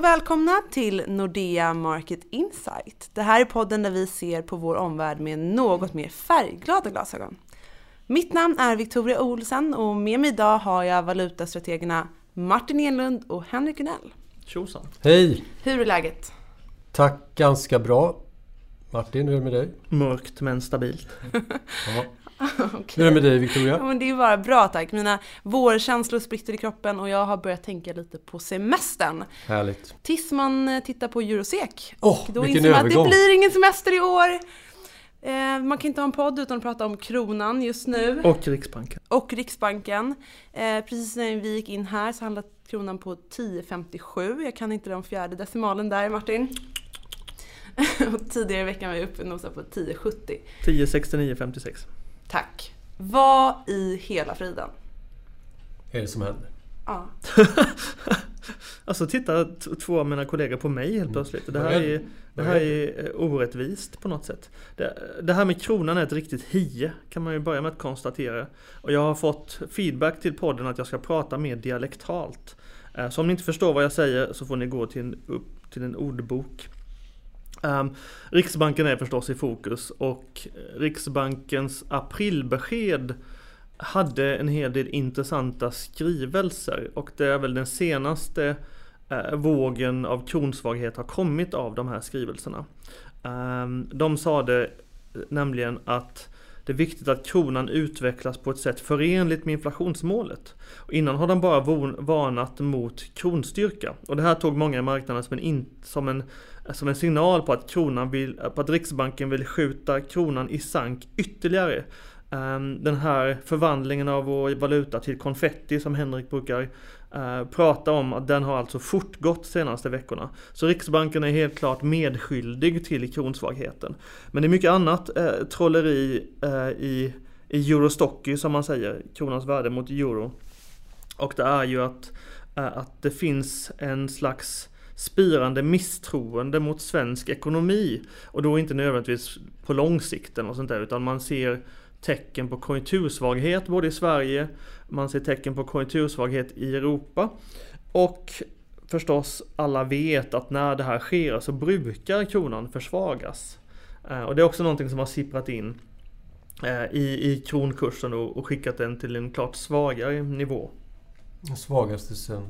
och välkomna till Nordea Market Insight. Det här är podden där vi ser på vår omvärld med något mer färgglada glasögon. Mitt namn är Victoria Olsen och med mig idag har jag valutastrategerna Martin Enlund och Henrik Unell. Tjosan! Hej! Hur är läget? Tack, ganska bra. Martin, hur är det med dig? Mörkt men stabilt. Ja. Hur är det med dig Victoria? Ja, men det är bara bra tack. Mina vårkänslor spritter i kroppen och jag har börjat tänka lite på semestern. Härligt. Tills man eh, tittar på Eurosek. Åh, Då vilken man att det övergång! blir ingen semester i år. Eh, man kan inte ha en podd utan att prata om kronan just nu. Och Riksbanken. Och Riksbanken. Eh, precis när vi gick in här så handlade kronan på 10,57. Jag kan inte den fjärde decimalen där Martin. och tidigare i veckan var jag uppe och nosade på 10,70. 106956. Tack. Vad i hela friden? Är det som händer? Ja. Alltså titta två av mina kollegor på mig helt plötsligt. Det här är, det här är eh, orättvist på något sätt. Det, det här med kronan är ett riktigt hie kan man ju börja med att konstatera. Och jag har fått feedback till podden att jag ska prata mer dialektalt. Eh, Så om ni inte förstår vad jag säger så får ni gå till en, upp till en ordbok. Um, Riksbanken är förstås i fokus och eh, Riksbankens aprilbesked hade en hel del intressanta skrivelser och det är väl den senaste eh, vågen av kronsvaghet har kommit av de här skrivelserna. Um, de sade eh, nämligen att det är viktigt att kronan utvecklas på ett sätt förenligt med inflationsmålet. Och innan har de bara varnat mot kronstyrka. Och det här tog många i marknaden som en, in, som en, som en signal på att, kronan vill, på att Riksbanken vill skjuta kronan i sank ytterligare. Ehm, den här förvandlingen av vår valuta till konfetti som Henrik brukar eh, prata om, att den har alltså fortgått senaste veckorna. Så Riksbanken är helt klart medskyldig till kronsvagheten. Men det är mycket annat eh, trolleri eh, i, i Eurostocky som man säger, kronans värde mot euro. Och det är ju att, eh, att det finns en slags spirande misstroende mot svensk ekonomi. Och då inte nödvändigtvis på lång sikt eller sånt där, utan man ser tecken på konjunktursvaghet både i Sverige, man ser tecken på konjunktursvaghet i Europa. Och förstås alla vet att när det här sker så brukar kronan försvagas. Eh, Och det är också någonting som har sipprat in eh, i, i kronkursen och, och skickat den till en klart svagare nivå. Den svagaste sen...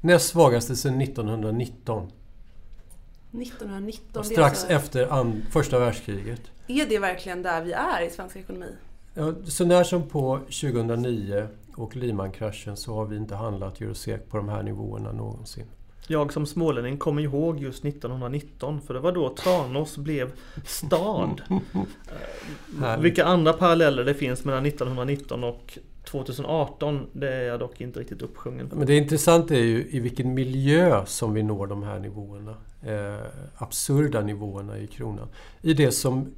Näst svagaste sen 1919. 1919. det är Strax alltså- efter första världskriget. Är det verkligen där vi är i svensk ekonomi? Ja, så när som på 2009 och Lehman-kraschen så har vi inte handlat Eurosek på de här nivåerna någonsin. Jag som smålänning kommer ihåg just 1919 för det var då Tranås blev stad. Eh. Vilka andra paralleller det finns mellan 1919 och 2018 det är jag dock inte riktigt uppsjungen på. Men det intressanta är ju i vilken miljö som vi når de här nivåerna. Eh, absurda nivåerna i kronan. I det som,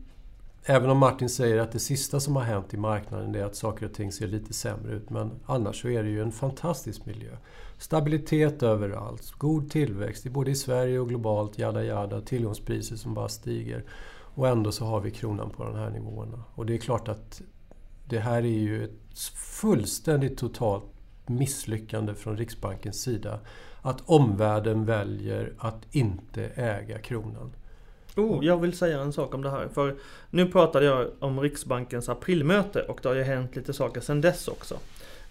även om Martin säger att det sista som har hänt i marknaden är att saker och ting ser lite sämre ut. Men annars så är det ju en fantastisk miljö. Stabilitet överallt, god tillväxt både i Sverige och globalt, jada jada, tillgångspriser som bara stiger. Och ändå så har vi kronan på de här nivåerna. Och det är klart att det här är ju ett fullständigt totalt misslyckande från Riksbankens sida. Att omvärlden väljer att inte äga kronan. Oh, jag vill säga en sak om det här. För nu pratade jag om Riksbankens aprilmöte och det har ju hänt lite saker sedan dess också.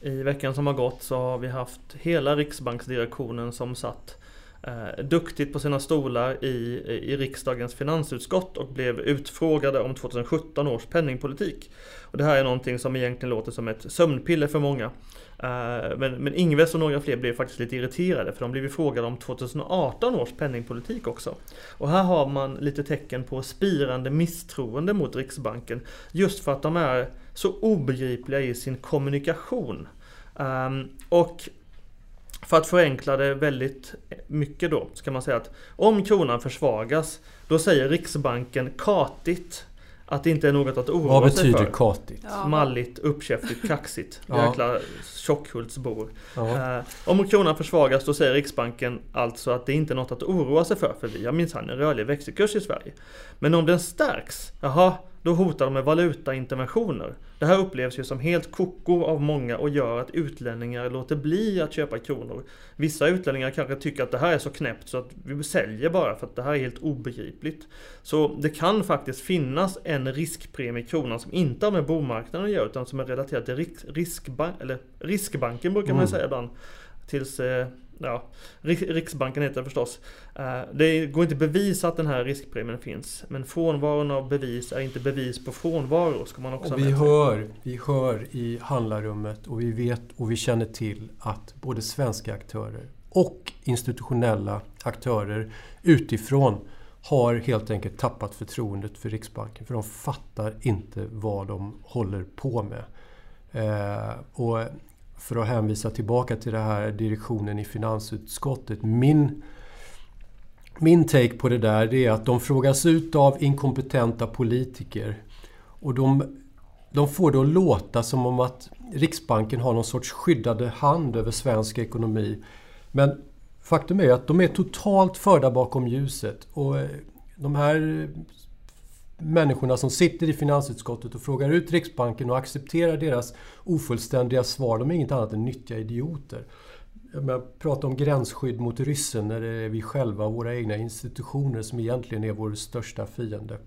I veckan som har gått så har vi haft hela Riksbanksdirektionen som satt eh, duktigt på sina stolar i, i riksdagens finansutskott och blev utfrågade om 2017 års penningpolitik. Och det här är någonting som egentligen låter som ett sömnpiller för många. Eh, men, men Ingves och några fler blev faktiskt lite irriterade för de blev frågade om 2018 års penningpolitik också. Och här har man lite tecken på spirande misstroende mot Riksbanken just för att de är så obegripliga i sin kommunikation. Ehm, och för att förenkla det väldigt mycket då, så kan man säga att om kronan försvagas, då säger Riksbanken katigt att det inte är något att oroa Vad sig betyder för. katigt? Ja, Malligt, uppkäftigt, kaxigt. Ja. Jäkla tjockhultsbor. Ja. Eh, om kronan försvagas då säger Riksbanken alltså att det inte är något att oroa sig för, för vi har minsann en rörlig växelkurs i Sverige. Men om den stärks, jaha, då hotar de med valutainterventioner. Det här upplevs ju som helt koko av många och gör att utlänningar låter bli att köpa kronor. Vissa utlänningar kanske tycker att det här är så knäppt så att vi säljer bara för att det här är helt obegripligt. Så det kan faktiskt finnas en riskpremie i kronan som inte har med bomarknaden att göra utan som är relaterad till risk, riskbank, eller riskbanken brukar man mm. säga ibland. Tills eh, ja, Riksbanken heter det förstås. Eh, det går inte att bevisa att den här riskpremien finns. Men frånvaron av bevis är inte bevis på frånvaro. Ska man också och vi, hör, vi hör i handlarrummet och vi vet och vi känner till att både svenska aktörer och institutionella aktörer utifrån har helt enkelt tappat förtroendet för Riksbanken. För de fattar inte vad de håller på med. Eh, och för att hänvisa tillbaka till det här direktionen i finansutskottet. Min, min take på det där det är att de frågas ut av inkompetenta politiker. Och de, de får det att låta som om att Riksbanken har någon sorts skyddade hand över svensk ekonomi. Men faktum är att de är totalt förda bakom ljuset. Och eh, de här människorna som sitter i finansutskottet och frågar ut Riksbanken och accepterar deras ofullständiga svar, de är inget annat än nyttiga idioter. Jag pratar om gränsskydd mot ryssen när det är vi själva och våra egna institutioner som egentligen är vår största fiende.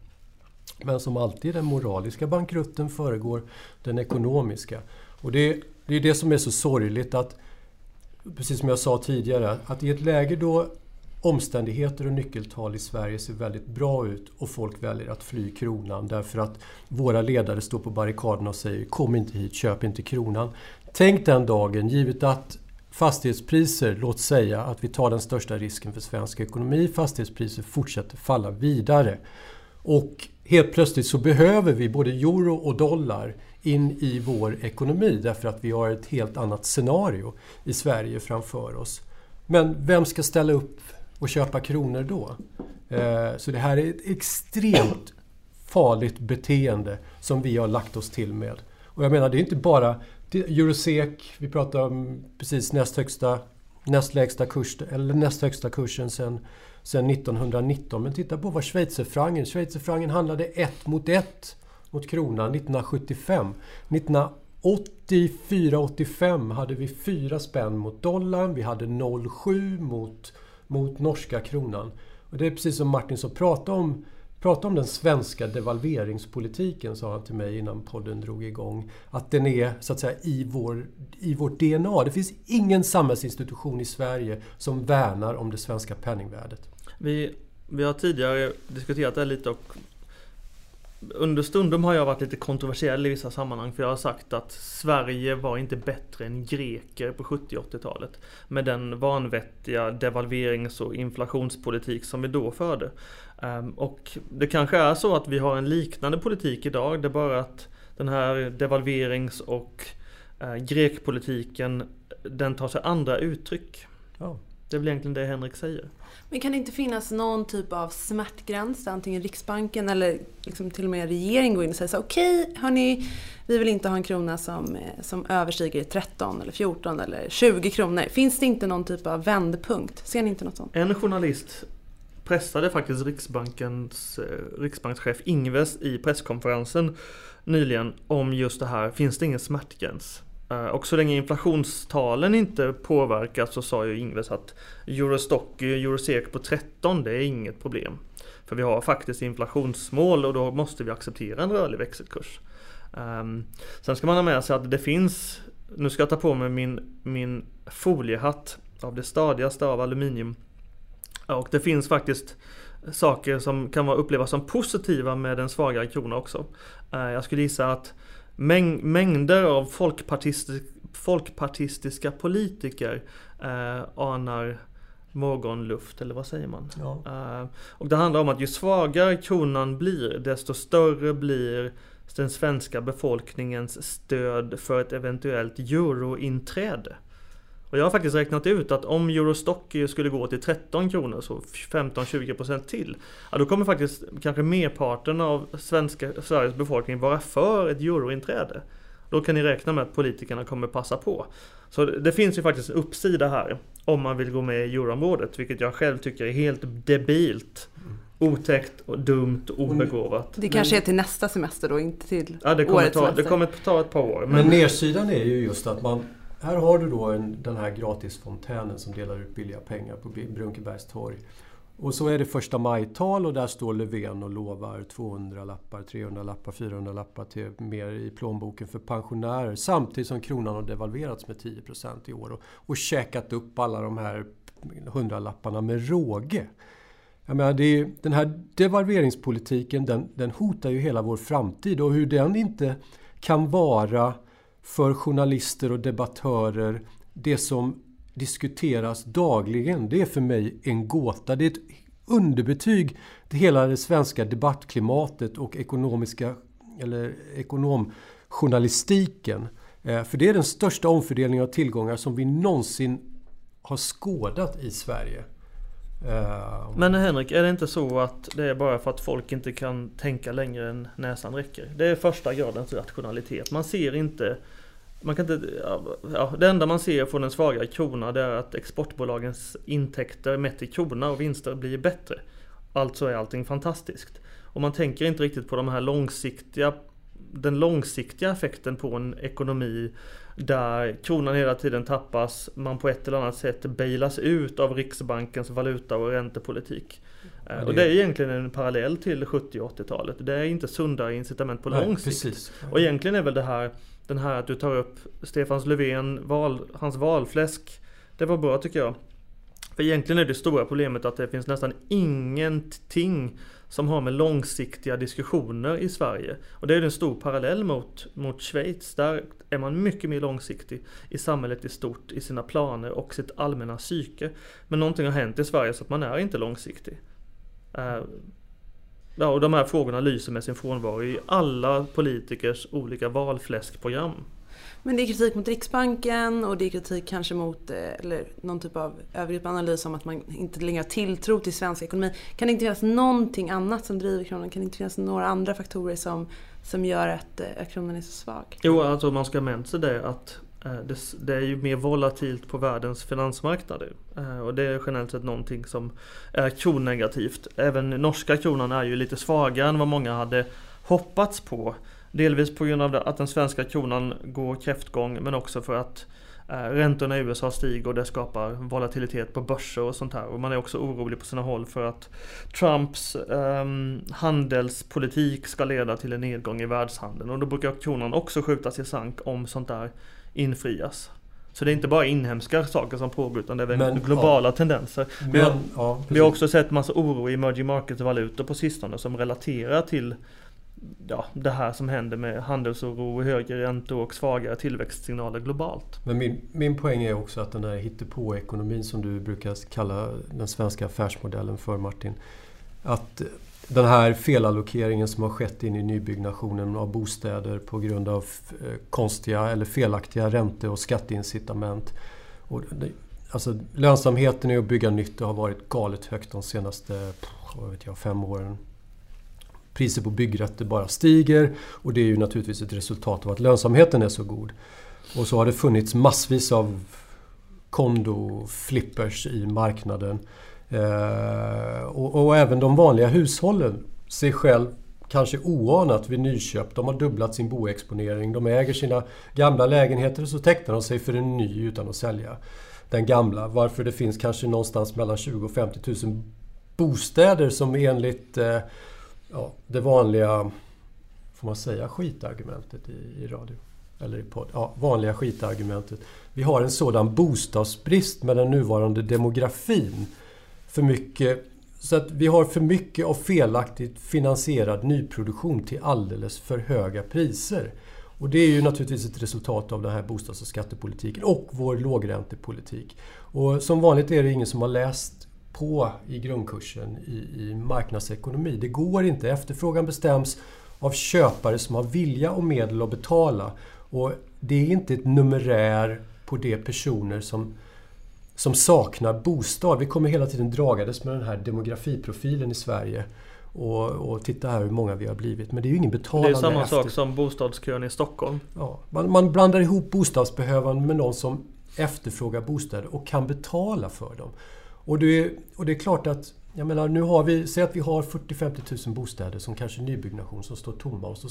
Men som alltid den moraliska bankrutten föregår den ekonomiska. Och det, det är det som är så sorgligt att, precis som jag sa tidigare, att i ett läge då omständigheter och nyckeltal i Sverige ser väldigt bra ut och folk väljer att fly kronan därför att våra ledare står på barrikaderna och säger kom inte hit, köp inte kronan. Tänk den dagen, givet att fastighetspriser, låt säga att vi tar den största risken för svensk ekonomi, fastighetspriser fortsätter falla vidare. Och helt plötsligt så behöver vi både euro och dollar in i vår ekonomi därför att vi har ett helt annat scenario i Sverige framför oss. Men vem ska ställa upp och köpa kronor då. Eh, så det här är ett extremt farligt beteende som vi har lagt oss till med. Och jag menar, det är inte bara Eurosec, vi pratar om precis näst högsta, näst lägsta kurs, eller näst högsta kursen sen, sen 1919. Men titta på vad schweizerfrancen, schweizerfrancen handlade ett mot ett mot kronan 1975. 1984-85 hade vi fyra spänn mot dollarn, vi hade 0,7 mot mot norska kronan. Och det är precis som Martin sa, prata om, prata om den svenska devalveringspolitiken, sa han till mig innan podden drog igång. Att den är så att säga i, vår, i vårt DNA. Det finns ingen samhällsinstitution i Sverige som värnar om det svenska penningvärdet. Vi, vi har tidigare diskuterat det lite och Understundom har jag varit lite kontroversiell i vissa sammanhang för jag har sagt att Sverige var inte bättre än greker på 70 80-talet. Med den vanvettiga devalverings och inflationspolitik som vi då förde. Ehm, och det kanske är så att vi har en liknande politik idag. Det är bara att den här devalverings och eh, grekpolitiken den tar sig andra uttryck. Oh. Det är väl egentligen det Henrik säger. Men kan det inte finnas någon typ av smärtgräns där antingen Riksbanken eller liksom till och med regeringen går in och säger så okej okay, hörni, vi vill inte ha en krona som, eh, som överstiger 13 eller 14 eller 20 kronor. Finns det inte någon typ av vändpunkt? Ser ni inte något sånt? En journalist pressade faktiskt Riksbankens eh, riksbankschef Ingves i presskonferensen nyligen om just det här. Finns det ingen smärtgräns? Eh, och så länge inflationstalen inte påverkas så sa ju Ingves att Eurostock, Eurosec på 13 det är inget problem. För vi har faktiskt inflationsmål och då måste vi acceptera en rörlig växelkurs. Um, sen ska man ha med sig att det finns, nu ska jag ta på mig min, min foliehatt av det stadigaste av aluminium. Och det finns faktiskt saker som kan upplevas som positiva med en svagare krona också. Uh, jag skulle gissa att mäng mängder av folkpartistisk, folkpartistiska politiker eh, anar morgonluft, eller vad säger man? Ja. Uh, och det handlar om att ju svagare kronan blir, desto större blir den svenska befolkningens stöd för ett eventuellt eurointräde. Och jag har faktiskt räknat ut att om Eurostock skulle gå till 13 kronor, så 15-20% till. Ja, då kommer faktiskt kanske merparten av svenska, Sveriges befolkning vara för ett eurointräde. Då kan ni räkna med att politikerna kommer passa på. Så det finns ju faktiskt en uppsida här om man vill gå med i euroområdet, vilket jag själv tycker är helt debilt otäckt och dumt och obegåvat. Det kanske är till nästa semester då, inte till Ja, det kommer, årets ta, semester. det kommer ta ett par år. Men nedsidan är ju just att man... Här har du då en, den här gratisfontänen som delar ut billiga pengar på Brunkebergs torg. Och så är det första majtal och där står Löfven och lovar 200 lappar, 300 lappar, 400 lappar till mer i plånboken för pensionärer. Samtidigt som kronan har devalverats med 10% i år och, och käkat upp alla de här hundralapparna med råge. Jag menar, det är, den här devalveringspolitiken den, den hotar ju hela vår framtid och hur den inte kan vara för journalister och debattörer det som diskuteras dagligen. Det är för mig en gåta. Det är ett underbetyg till hela det svenska debattklimatet och ekonomiska eller ekonomjournalistiken. Eh, för det är den största omfördelningen av tillgångar som vi någonsin har skådat i Sverige. Eh, Men Henrik, är det inte så att det är bara för att folk inte kan tänka längre än näsan räcker? Det är första gradens rationalitet. Man ser inte man kan inte, ja, det enda man ser från en svagare krona det är att exportbolagens intäkter mätt i krona och vinster blir bättre. Alltså är allting fantastiskt. Och man tänker inte riktigt på de här långsiktiga den långsiktiga effekten på en ekonomi där kronan hela tiden tappas, man på ett eller annat sätt bailas ut av Riksbankens valuta och räntepolitik. Ja, det... Och det är egentligen en parallell till 70 och 80-talet. Det är inte sundare incitament på nej, lång sikt. precis. Och egentligen är väl det här Den här att du tar upp Stefans Löfven, val, hans valfläsk Det var bra tycker jag För egentligen är det stora problemet att det finns nästan ingenting som har med långsiktiga diskussioner i Sverige. Och det är en stor parallell mot, mot Schweiz. Där är man mycket mer långsiktig i samhället i stort I sina planer och sitt allmänna psyke. Men någonting har hänt i Sverige så att man är inte långsiktig. Eh, ja, och de här frågorna lyser med sin frånvaro i alla politikers olika valfläskprogram. Men det är kritik mot Riksbanken och det är kritik kanske mot eh, eller någon typ av övergripande analys om att man inte längre har tilltro till svensk ekonomi. Kan det inte finnas någonting annat som driver kronan? Kan det inte finnas några andra faktorer som, som gör att, att kronan är så svag? Jo, alltså man ska ha med sig det att eh, det, det är ju mer volatilt på världens finansmarknader. Och det är generellt sett någonting som är kronnegativt. Även norska kronan är ju lite svagare än vad många hade hoppats på. Delvis på grund av att den svenska kronan går kräftgång men också för att eh, räntorna i USA stiger och det skapar volatilitet på börser och sånt här. Och man är också orolig på sina håll för att Trumps ehm, handelspolitik ska leda till en nedgång i världshandeln. Och då brukar kronan också skjutas i sank om sånt där infrias. Så det är inte bara inhemska saker som pågår utan det är Men, globala tendenser. Vi har, Men, ja, vi har också sett massa oro i emerging market-valutor på sistone som relaterar till ja, det här som händer med handelsoro, högre räntor och svagare tillväxtsignaler globalt. Men min, min poäng är också att den här hittepå-ekonomin som du brukar kalla den svenska affärsmodellen för Martin. Att den här felallokeringen som har skett in i nybyggnationen av bostäder på grund av eh, konstiga eller felaktiga ränte och skatteincitament. Och det, alltså, lönsamheten i att bygga nytt har varit galet högt de senaste vad vet jag, fem åren. Priser på byggrätter bara stiger och det är ju naturligtvis ett resultat av att lönsamheten är så god. Och så har det funnits massvis av kondo-flippers i marknaden. Eh, och, och även de vanliga hushållen sig själv kanske oanat vid nyköp. De har dubblat sin boexponering. De äger sina gamla lägenheter och så tecknar de sig för en ny utan att sälja den gamla. Varför det finns kanske någonstans mellan 20 och 50 000 bostäder som enligt eh, ja, det vanliga, får man säga skitargumentet i, i radio? Eller i podd? Ja, vanliga skitargumentet. Vi har en sådan bostadsbrist med den nuvarande demografin. För mycket, så att vi har för mycket av felaktigt finansierad nyproduktion till alldeles för höga priser. Och det är ju naturligtvis ett resultat av den här bostads och skattepolitiken och vår lågräntepolitik. Och som vanligt är det ingen som har läst på i grundkursen i, i marknadsekonomi. Det går inte. Efterfrågan bestäms av köpare som har vilja och medel att betala. Och det är inte ett numerär på de personer som, som saknar bostad. Vi kommer hela tiden dragades med den här demografiprofilen i Sverige. Och, och titta här hur många vi har blivit. Men det är ju ingen Det betalande är samma efter. sak som bostadskön i Stockholm. Ja, man, man blandar ihop bostadsbehövande med någon som efterfrågar bostäder och kan betala för dem. Och det, är, och det är klart att Jag menar, nu har vi, säg att vi har 40-50 000 bostäder som kanske nybyggnation som står tomma och så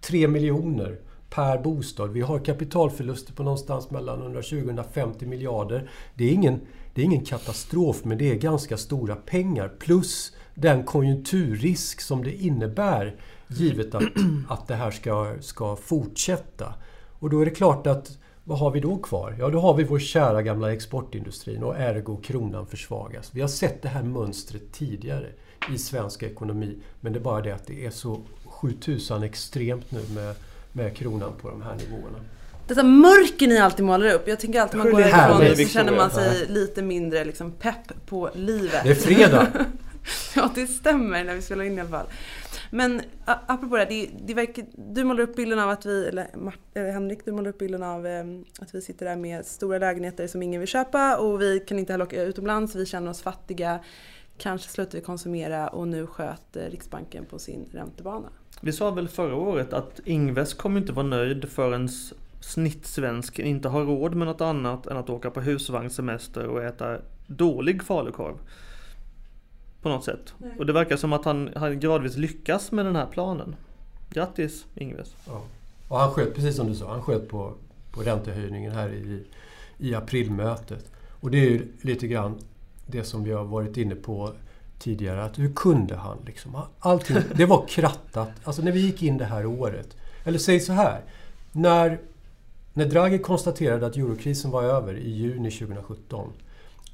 3 miljoner per bostad. Vi har kapitalförluster på någonstans mellan 120 150 miljarder. Det är, ingen, det är ingen katastrof men det är ganska stora pengar. Plus den konjunkturrisk som det innebär givet att, att det här ska, ska fortsätta. Och då är det klart att vad har vi då kvar? Ja, då har vi vår kära gamla exportindustrin och ergo kronan försvagas. Vi har sett det här mönstret tidigare i svensk ekonomi. Men det är bara det att det är så 7000 extremt nu med, med kronan på de här nivåerna. Detta mörker ni alltid målar upp. Jag tänker alltid man går härifrån så känner man sig lite mindre liksom, pepp på livet. Det är fredag! ja, det stämmer när vi spelar in i alla fall. Men apropå det, det, det verkar, du målar upp bilden av att vi, eller, eller Henrik, du målar upp bilden av eh, att vi sitter där med stora lägenheter som ingen vill köpa och vi kan inte heller åka utomlands, vi känner oss fattiga. Kanske slutar vi konsumera och nu sköt Riksbanken på sin räntebana. Vi sa väl förra året att Ingves kommer inte vara nöjd förrän snittsvensk inte har råd med något annat än att åka på husvagnssemester och äta dålig falukorv. På något sätt. Nej. Och det verkar som att han, han gradvis lyckas med den här planen. Grattis Ingves! Ja. Och han sköt, precis som du sa, han sköt på, på räntehöjningen här i, i aprilmötet. Och det är ju lite grann det som vi har varit inne på tidigare. Att hur kunde han liksom? Allting, det var krattat. Alltså när vi gick in det här året. Eller säg så här. När, när Draghi konstaterade att eurokrisen var över i juni 2017.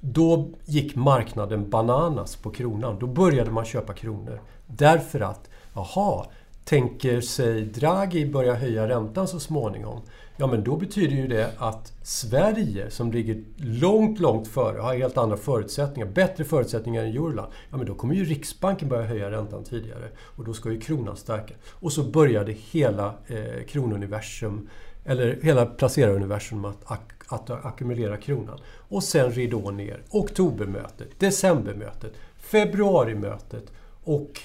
Då gick marknaden bananas på kronan. Då började man köpa kronor. Därför att, jaha, tänker sig Draghi börja höja räntan så småningom? Ja, men då betyder ju det att Sverige, som ligger långt, långt före, har helt andra förutsättningar, bättre förutsättningar än Euroland. Ja, men då kommer ju Riksbanken börja höja räntan tidigare och då ska ju kronan stärka. Och så började hela eh, kronuniversum, eller hela placeraruniversum att, att ackumulera kronan. Och sen ridå ner. Oktobermötet, decembermötet, februarimötet och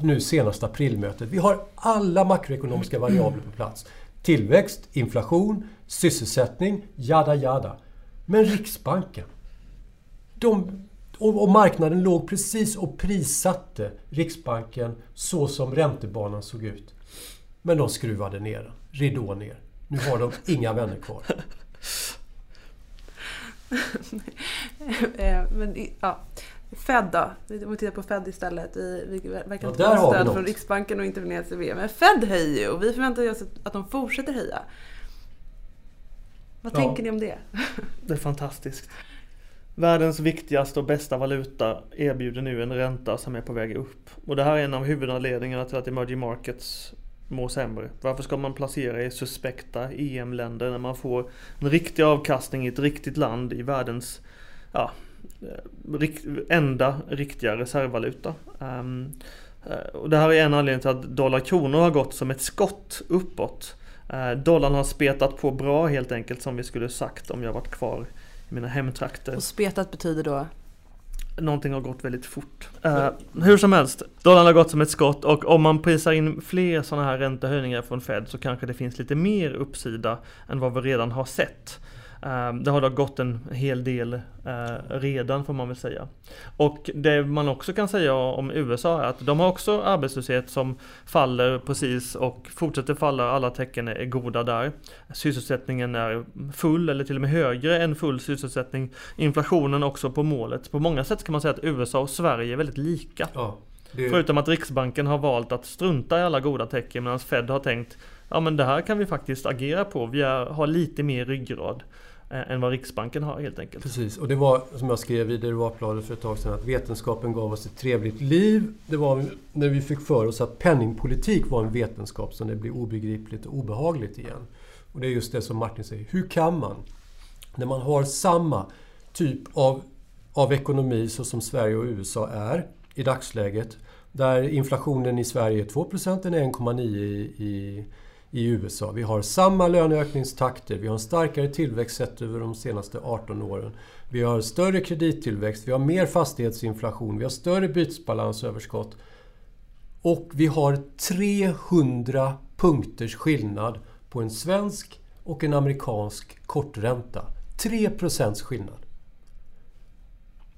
nu senast aprilmötet. Vi har alla makroekonomiska variabler på plats. Tillväxt, inflation, sysselsättning, jada jada. Men Riksbanken, de, och, och marknaden låg precis och prissatte Riksbanken så som räntebanan såg ut. Men de skruvade ner den, ridå ner. Nu har de inga vänner kvar. Eh, men, ja. Fed då? Om vi tittar på Fed istället. Vi, vi verkar inte få stöd från Riksbanken och inte från ECB. Men Fed höjer ju och vi förväntar oss att de fortsätter höja. Vad ja. tänker ni om det? Det är fantastiskt. Världens viktigaste och bästa valuta erbjuder nu en ränta som är på väg upp. Och det här är en av huvudanledningarna till att emerging markets mår sämre. Varför ska man placera i suspekta EM-länder när man får en riktig avkastning i ett riktigt land i världens ja, eh, enda riktiga reservvaluta. Um, och det här är en anledning till att dollar-kronor har gått som ett skott uppåt. Eh, dollarn har spetat på bra helt enkelt som vi skulle sagt om jag varit kvar i mina hemtrakter. Och spetat betyder då? Någonting har gått väldigt fort. Uh, hur som helst, dollarn har gått som ett skott och om man prisar in fler sådana här räntehöjningar från Fed så kanske det finns lite mer uppsida än vad vi redan har sett. Ehm, det har då gått en hel del eh, redan får man väl säga. Och det man också kan säga om USA är att de har också arbetslöshet som faller precis och fortsätter falla. Alla tecken är goda där. Sysselsättningen är full eller till och med högre än full sysselsättning. Inflationen också på målet. På många sätt kan man säga att USA och Sverige är väldigt lika. Ja, det... Förutom att Riksbanken har valt att strunta i alla goda tecken medan Fed har tänkt Ja men det här kan vi faktiskt agera på. Vi har lite mer ryggrad. Eh, än vad Riksbanken har helt enkelt. Precis, och det var som jag skrev i Derivatbladet för ett tag sedan att vetenskapen gav oss ett trevligt liv. Det var när vi fick för oss att penningpolitik var en vetenskap som det blev obegripligt och obehagligt igen. Och det är just det som Martin säger. Hur kan man, när man har samma typ av, av ekonomi så som Sverige och USA är i dagsläget, där inflationen i Sverige är 2 den är 1,9 i, i i USA. Vi har samma löneökningstakter, vi har en starkare tillväxt sett över de senaste 18 åren. Vi har större kredittillväxt, vi har mer fastighetsinflation, vi har större bytesbalansöverskott. Och vi har 300 punkters skillnad på en svensk och en amerikansk kortränta. 3% skillnad.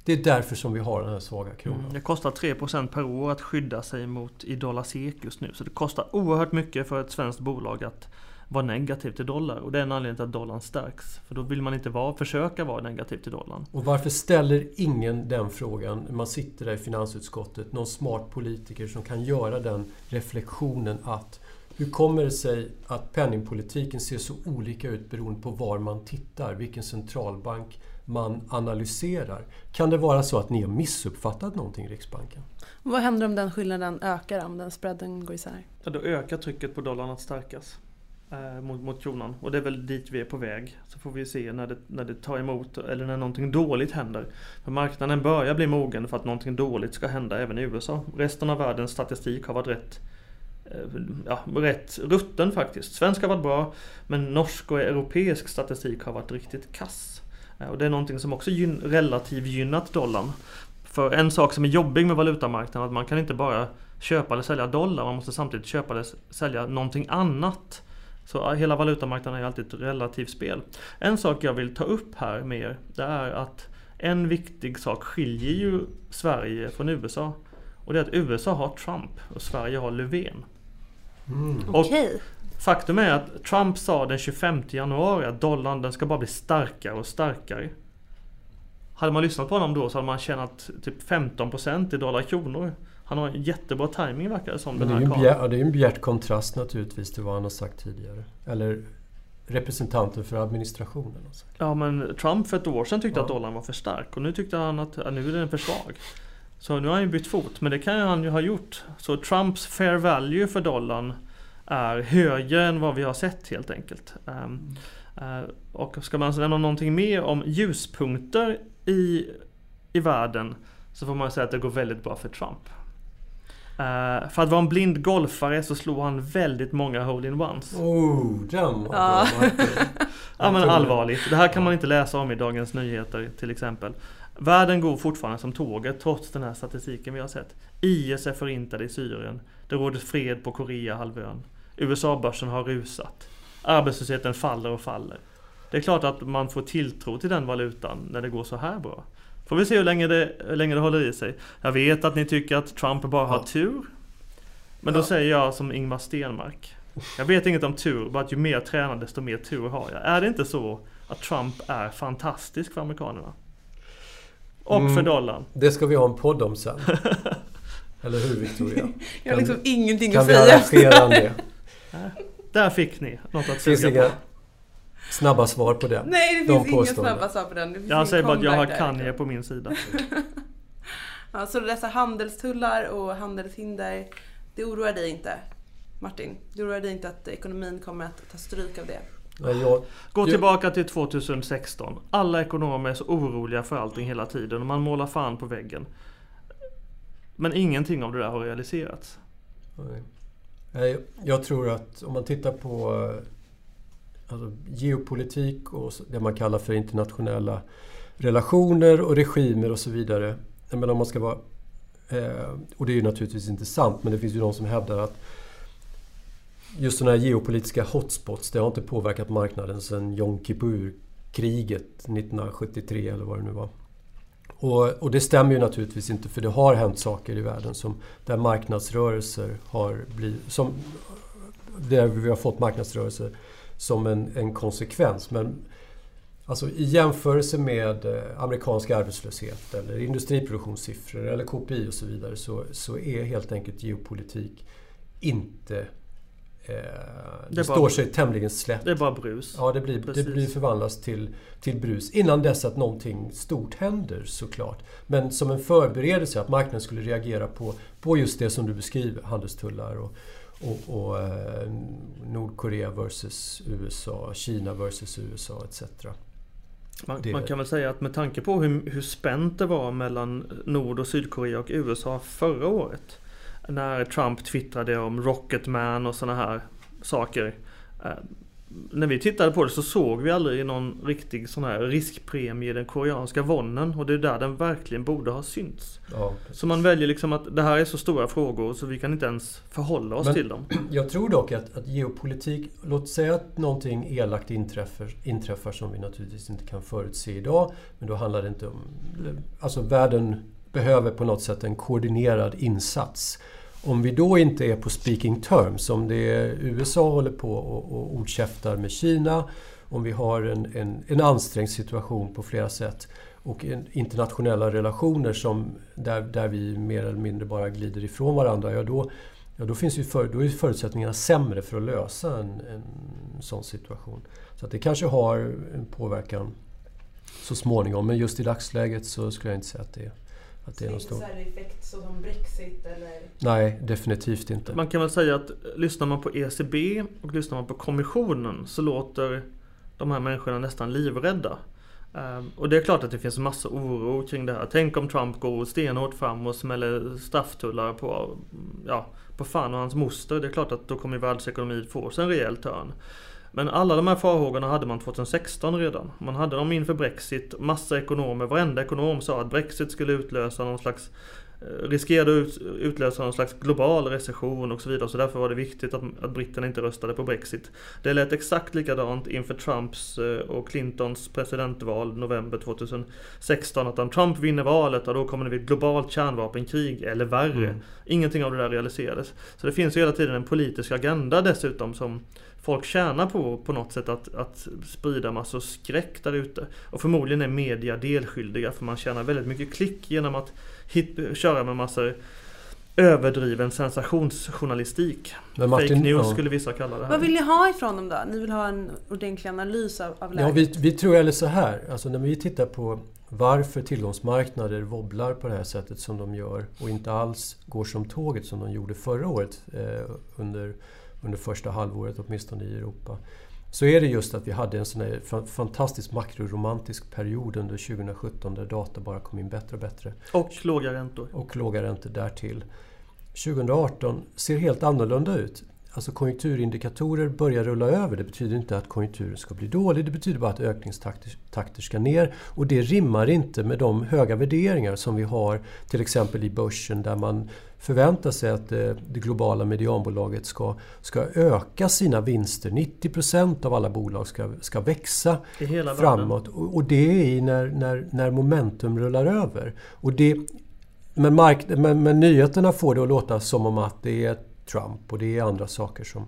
Det är därför som vi har den här svaga kronan. Mm, det kostar 3% per år att skydda sig mot i dollar SEK just nu. Så det kostar oerhört mycket för ett svenskt bolag att vara negativ till dollar. Och det är en anledning till att dollarn stärks. För då vill man inte vara, försöka vara negativ till dollarn. Och varför ställer ingen den frågan? Man sitter där i finansutskottet, någon smart politiker som kan göra den reflektionen att hur kommer det sig att penningpolitiken ser så olika ut beroende på var man tittar, vilken centralbank man analyserar? Kan det vara så att ni har missuppfattat någonting i Riksbanken? Vad händer om den skillnaden ökar, om den spreaden går isär? Ja, då ökar trycket på dollarn att stärkas eh, mot, mot kronan. Och det är väl dit vi är på väg. Så får vi se när det, när det tar emot eller när någonting dåligt händer. För marknaden börjar bli mogen för att någonting dåligt ska hända även i USA. Resten av världens statistik har varit rätt eh, ja, rätt rutten faktiskt. Svensk har varit bra, men norsk och europeisk statistik har varit riktigt kass. Eh, och det är någonting som också gyn relativt gynnat dollarn. För en sak som är jobbig med valutamarknaden är att man kan inte bara köpa eller sälja dollar, man måste samtidigt köpa eller sälja någonting annat. Så hela valutamarknaden är alltid ett relativt spel. En sak jag vill ta upp här mer, det är att en viktig sak skiljer ju Sverige från USA. Och det är att USA har Trump och Sverige har Löfven. Mm. Okay. Faktum är att Trump sa den 25 januari att dollarn den ska bara bli starkare och starkare. Hade man lyssnat på honom då så hade man tjänat typ 15% i dollar kronor. Han har en jättebra timing verkar det som. Men det är, ju det är en bjärt kontrast naturligtvis till vad han har sagt tidigare. Eller representanten för administrationen. Alltså. Ja men Trump för ett år sedan tyckte ja. att dollarn var för stark och nu tyckte han att ja, nu är den för svag. Så nu har han ju bytt fot, men det kan han ju ha gjort. Så Trumps fair value för dollarn är högre än vad vi har sett helt enkelt. Um, uh, och ska man nämna någonting mer om ljuspunkter i, i världen så får man säga att det går väldigt bra för Trump. Uh, för att vara en blind golfare så slog han väldigt många hole-in-ones. Oh, den var ja. ja men allvarligt. Det här kan man inte läsa om i Dagens Nyheter till exempel. Världen går fortfarande som tåget trots den här statistiken vi har sett. IS är förintade i Syrien. Det råder fred på Koreahalvön. USA-börsen har rusat. Arbetslösheten faller och faller. Det är klart att man får tilltro till den valutan när det går så här bra. Får vi se hur länge det, hur länge det håller i sig. Jag vet att ni tycker att Trump bara har tur. Men då säger jag som Ingmar Stenmark. Jag vet inget om tur, bara att ju mer tränar desto mer tur har jag. Är det inte så att Trump är fantastisk för amerikanerna? Och mm, för dollarn. Det ska vi ha en podd om sen. Eller hur Victoria? jag har liksom ingenting att säga. Kan vi arrangera det? Där fick ni något att suga på. Snabba svar på den. Nej, det finns inga snabba svar på den. Jag säger bara att jag har Kanye på min sida. ja, så dessa handelstullar och handelshinder, det oroar dig inte? Martin, det oroar dig inte att ekonomin kommer att ta stryk av det? Nej, jag, Gå tillbaka till 2016. Alla ekonomer är så oroliga för allting hela tiden och man målar fan på väggen. Men ingenting av det där har realiserats. Nej. Jag tror att om man tittar på eh, alltså geopolitik och det man kallar för internationella relationer och regimer och så vidare. Men om man ska vara, eh, och det är ju naturligtvis inte sant, men det finns ju de som hävdar att just sådana här geopolitiska hotspots, det har inte påverkat marknaden sedan Yom Kippur-kriget 1973 eller vad det nu var. Och, och, det stämmer ju naturligtvis inte för det har hänt saker i världen som, där marknadsrörelser har blivit... Som, där vi har fått marknadsrörelser som en, en konsekvens. Men alltså, i jämförelse med eh, amerikansk arbetslöshet eller industriproduktionssiffror eller KPI och så vidare så, så är helt enkelt geopolitik inte Eh, det, det står sig tämligen slätt. Det är bara brus. Ja, det blir, det blir förvandlas till, till brus. Innan dess att någonting stort händer såklart. Men som en förberedelse att marknaden skulle reagera på, på just det som du beskriver, handelstullar och, och, och eh, Nordkorea versus USA, Kina versus USA etc. Man, man, kan väl säga att med tanke på hur, hur spänt det var mellan Nord och Sydkorea och USA förra året. När Trump twittrade om Rocketman och sådana här saker. Eh, när vi tittade på det så såg vi aldrig någon riktig sån här riskpremie i den koreanska wonnen och det är där den verkligen borde ha synts. Ja, så man väljer liksom att det här är så stora frågor så vi kan inte ens förhålla oss Men till dem. Jag tror dock att, att geopolitik, låt säga att någonting elakt inträffar, inträffar som vi naturligtvis inte kan förutse idag. Men då handlar det inte om... Alltså världen behöver på något sätt en koordinerad insats. Om vi då inte är på speaking terms, om det är USA håller på och, och ordkäftar med Kina, om vi har en, en, en ansträngd situation på flera sätt och internationella relationer som, där, där vi mer eller mindre bara glider ifrån varandra, ja då, ja då, finns ju för, då är förutsättningarna sämre för att lösa en, en sån situation. Så att det kanske har en påverkan så småningom, men just i dagsläget så skulle jag inte säga att det är att det är någon stor... effekt som Brexit eller? Nej, definitivt inte. Man kan väl säga att lyssnar man på ECB och lyssnar man på Kommissionen så låter de här människorna nästan livrädda. Um, och det är klart att det finns massa oro kring det här. Tänk om Trump går stenhårt fram och smäller strafftullar på, ja, på fan och hans moster. Det är klart att då kommer världsekonomin få sig en rejäl törn. Men alla de här farhågorna hade man 2016 redan. Man hade dem inför Brexit. Massa ekonomer, varenda ekonom sa att Brexit skulle utlösa någon slags riskerade att utlösa någon slags global recession och så vidare. Så därför var det viktigt att, att britterna inte röstade på Brexit. Det lät exakt likadant inför Trumps eh, och Clintons presidentval november 2016. Att om Trump vinner valet, då kommer det bli ett globalt kärnvapenkrig eller värre. Mm. Ingenting av det där realiserades. Så det finns ju hela tiden en politisk agenda dessutom som folk tjänar på på något sätt att, att sprida massor skräck där ute. Och förmodligen är media delskyldiga för man tjänar väldigt mycket klick genom att hit, köra med massor överdriven sensationsjournalistik. Men Martin, Fake news ja. skulle vissa kalla det här. Vad vill ni ha ifrån dem då? Ni vill ha en ordentlig analys av, av läget? Ja, vi, vi tror eller så här. Alltså när vi tittar på varför tillgångsmarknader wobblar på det här sättet som de gör och inte alls går som tåget som de gjorde förra året eh, under under första halvåret, åtminstone i Europa. Så är det just att vi hade en sån här fantastisk makroromantisk period under 2017 där data bara kom in bättre och bättre. Och låga räntor. Och låga räntor därtill. 2018 ser helt annorlunda ut. Alltså konjunkturindikatorer börjar rulla över. Det betyder inte att konjunkturen ska bli dålig. Det betyder bara att ökningstakter ska ner. Och det rimmar inte med de höga värderingar som vi har till exempel i börsen där man förväntar sig att det, eh, det globala medianbolaget ska, ska öka sina vinster. 90% av alla bolag ska, ska växa framåt. Och, och, det är när, när, när momentum rullar över. Och det, men, mark, men, men nyheterna får det att låta som om att det är Trump och det är andra saker som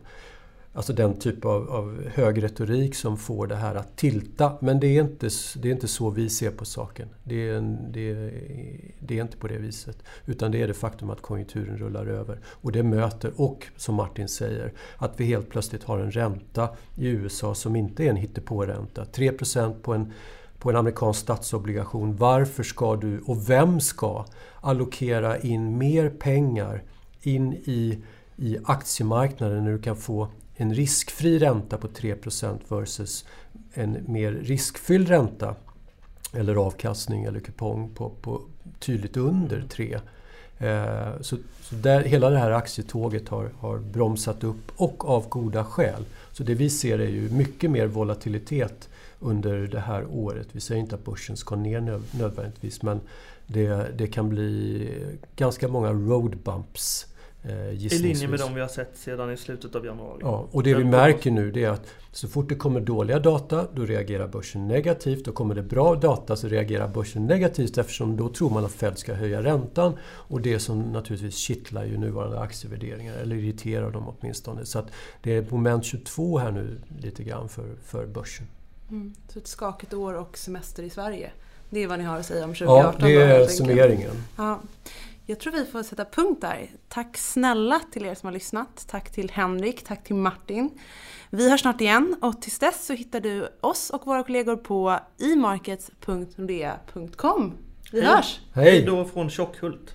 Alltså den typ av, av hög retorik som får det här att tilta. Men det är inte, det är inte så vi ser på saken. Det är, en, det, är, det är inte på det viset. Utan det är det faktum att konjunkturen rullar över. Och det möter, och som Martin säger, att vi helt plötsligt har en ränta i USA som inte är en hittepåränta. 3 på en, på en amerikansk statsobligation. Varför ska du, och vem ska, allokera in mer pengar in i i aktiemarknaden när du kan få en riskfri ränta på 3% versus en mer riskfylld ränta eller avkastning eller kupong på, på tydligt under 3. Eh, så, så där, hela det här aktietåget har, har bromsat upp och av goda skäl. Så det vi ser är ju mycket mer volatilitet under det här året. Vi säger inte att börsen ska ner nödvändigtvis men det, det kan bli ganska många road bumps Eh, I linje med de vi har sett sedan i slutet av januari. Ja, och det vi märker nu det är att så fort det kommer dåliga data då reagerar börsen negativt. Och kommer det bra data så reagerar börsen negativt eftersom då tror man att Fed ska höja räntan. Och det som naturligtvis kittlar ju nuvarande aktievärderingar, eller irriterar dem åtminstone. Så att det är moment 22 här nu lite grann för, för börsen. Mm, så ett skakigt år och semester i Sverige. Det är vad ni har att säga om 2018? Ja, det är summeringen. Ja. Jag tror vi får sätta punkt där. Tack snälla till er som har lyssnat. Tack till Henrik, tack till Martin. Vi hörs snart igen och tills dess så hittar du oss och våra kollegor på imarkets.nordea.com. Vi Hej. hörs! Hej! Hej då från Tjockhult.